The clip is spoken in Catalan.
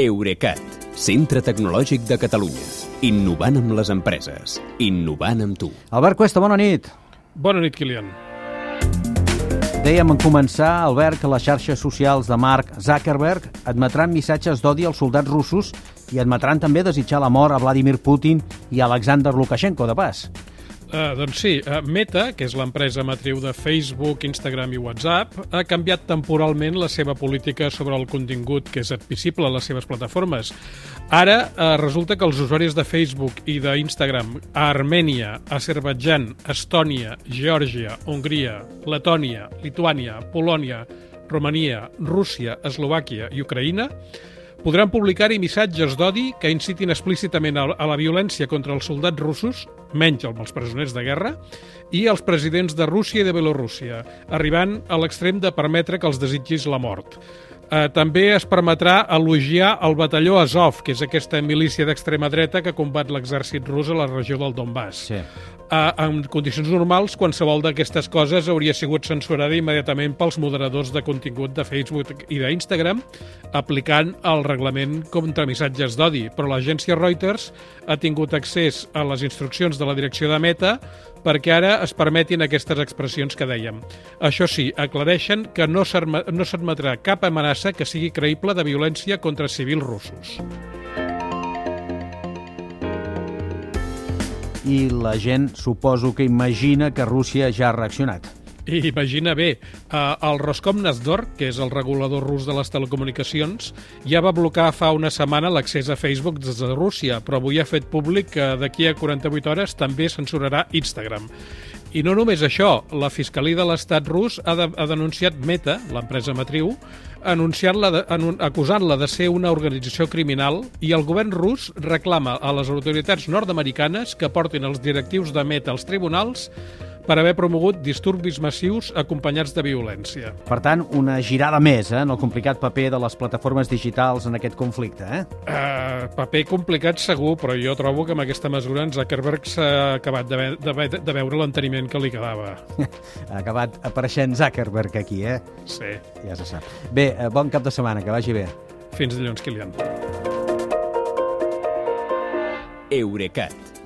Eurecat, centre tecnològic de Catalunya. Innovant amb les empreses. Innovant amb tu. Albert Cuesta, bona nit. Bona nit, Kilian. Dèiem en començar, Albert, que les xarxes socials de Mark Zuckerberg admetran missatges d'odi als soldats russos i admetran també desitjar la mort a Vladimir Putin i a Alexander Lukashenko, de pas. Uh, doncs sí, uh, Meta, que és l'empresa matriu de Facebook, Instagram i WhatsApp, ha canviat temporalment la seva política sobre el contingut que és admissible a les seves plataformes. Ara uh, resulta que els usuaris de Facebook i d'Instagram a Armènia, Azerbaijan, Estònia, Geòrgia, Hongria, Letònia, Lituània, Polònia, Romania, Rússia, Eslovàquia i Ucraïna podran publicar-hi missatges d'odi que incitin explícitament a la violència contra els soldats russos, menys els presoners de guerra, i els presidents de Rússia i de Belorússia, arribant a l'extrem de permetre que els desitgis la mort. Eh, també es permetrà elogiar el batalló Azov, que és aquesta milícia d'extrema dreta que combat l'exèrcit rus a la regió del Donbass. Sí. Uh, en condicions normals, qualsevol d'aquestes coses hauria sigut censurada immediatament pels moderadors de contingut de Facebook i d'Instagram, aplicant el reglament contra missatges d'odi. Però l'agència Reuters ha tingut accés a les instruccions de la direcció de Meta perquè ara es permetin aquestes expressions que dèiem. Això sí, aclareixen que no s'admetrà cap amenaça que sigui creïble de violència contra civils russos. I la gent suposo que imagina que Rússia ja ha reaccionat. I imagina bé, eh, el Roskomnadzor, que és el regulador rus de les telecomunicacions, ja va blocar fa una setmana l'accés a Facebook des de Rússia, però avui ha fet públic que d'aquí a 48 hores també censurarà Instagram. I no només això, la Fiscalia de l'Estat rus ha, de, ha denunciat Meta, l'empresa matriu, anunciant-la acusant-la de ser una organització criminal i el govern rus reclama a les autoritats nord-americanes que portin els directius de Meta als tribunals per haver promogut disturbis massius acompanyats de violència. Per tant, una girada més eh, en el complicat paper de les plataformes digitals en aquest conflicte. Eh? Uh, paper complicat segur, però jo trobo que amb aquesta mesura en Zuckerberg s'ha acabat de, ve de, de veure l'enteniment que li quedava. ha acabat apareixent Zuckerberg aquí, eh? Sí. Ja se sap. Bé, eh, bon cap de setmana, que vagi bé. Fins dilluns, Kilian. Eurecat,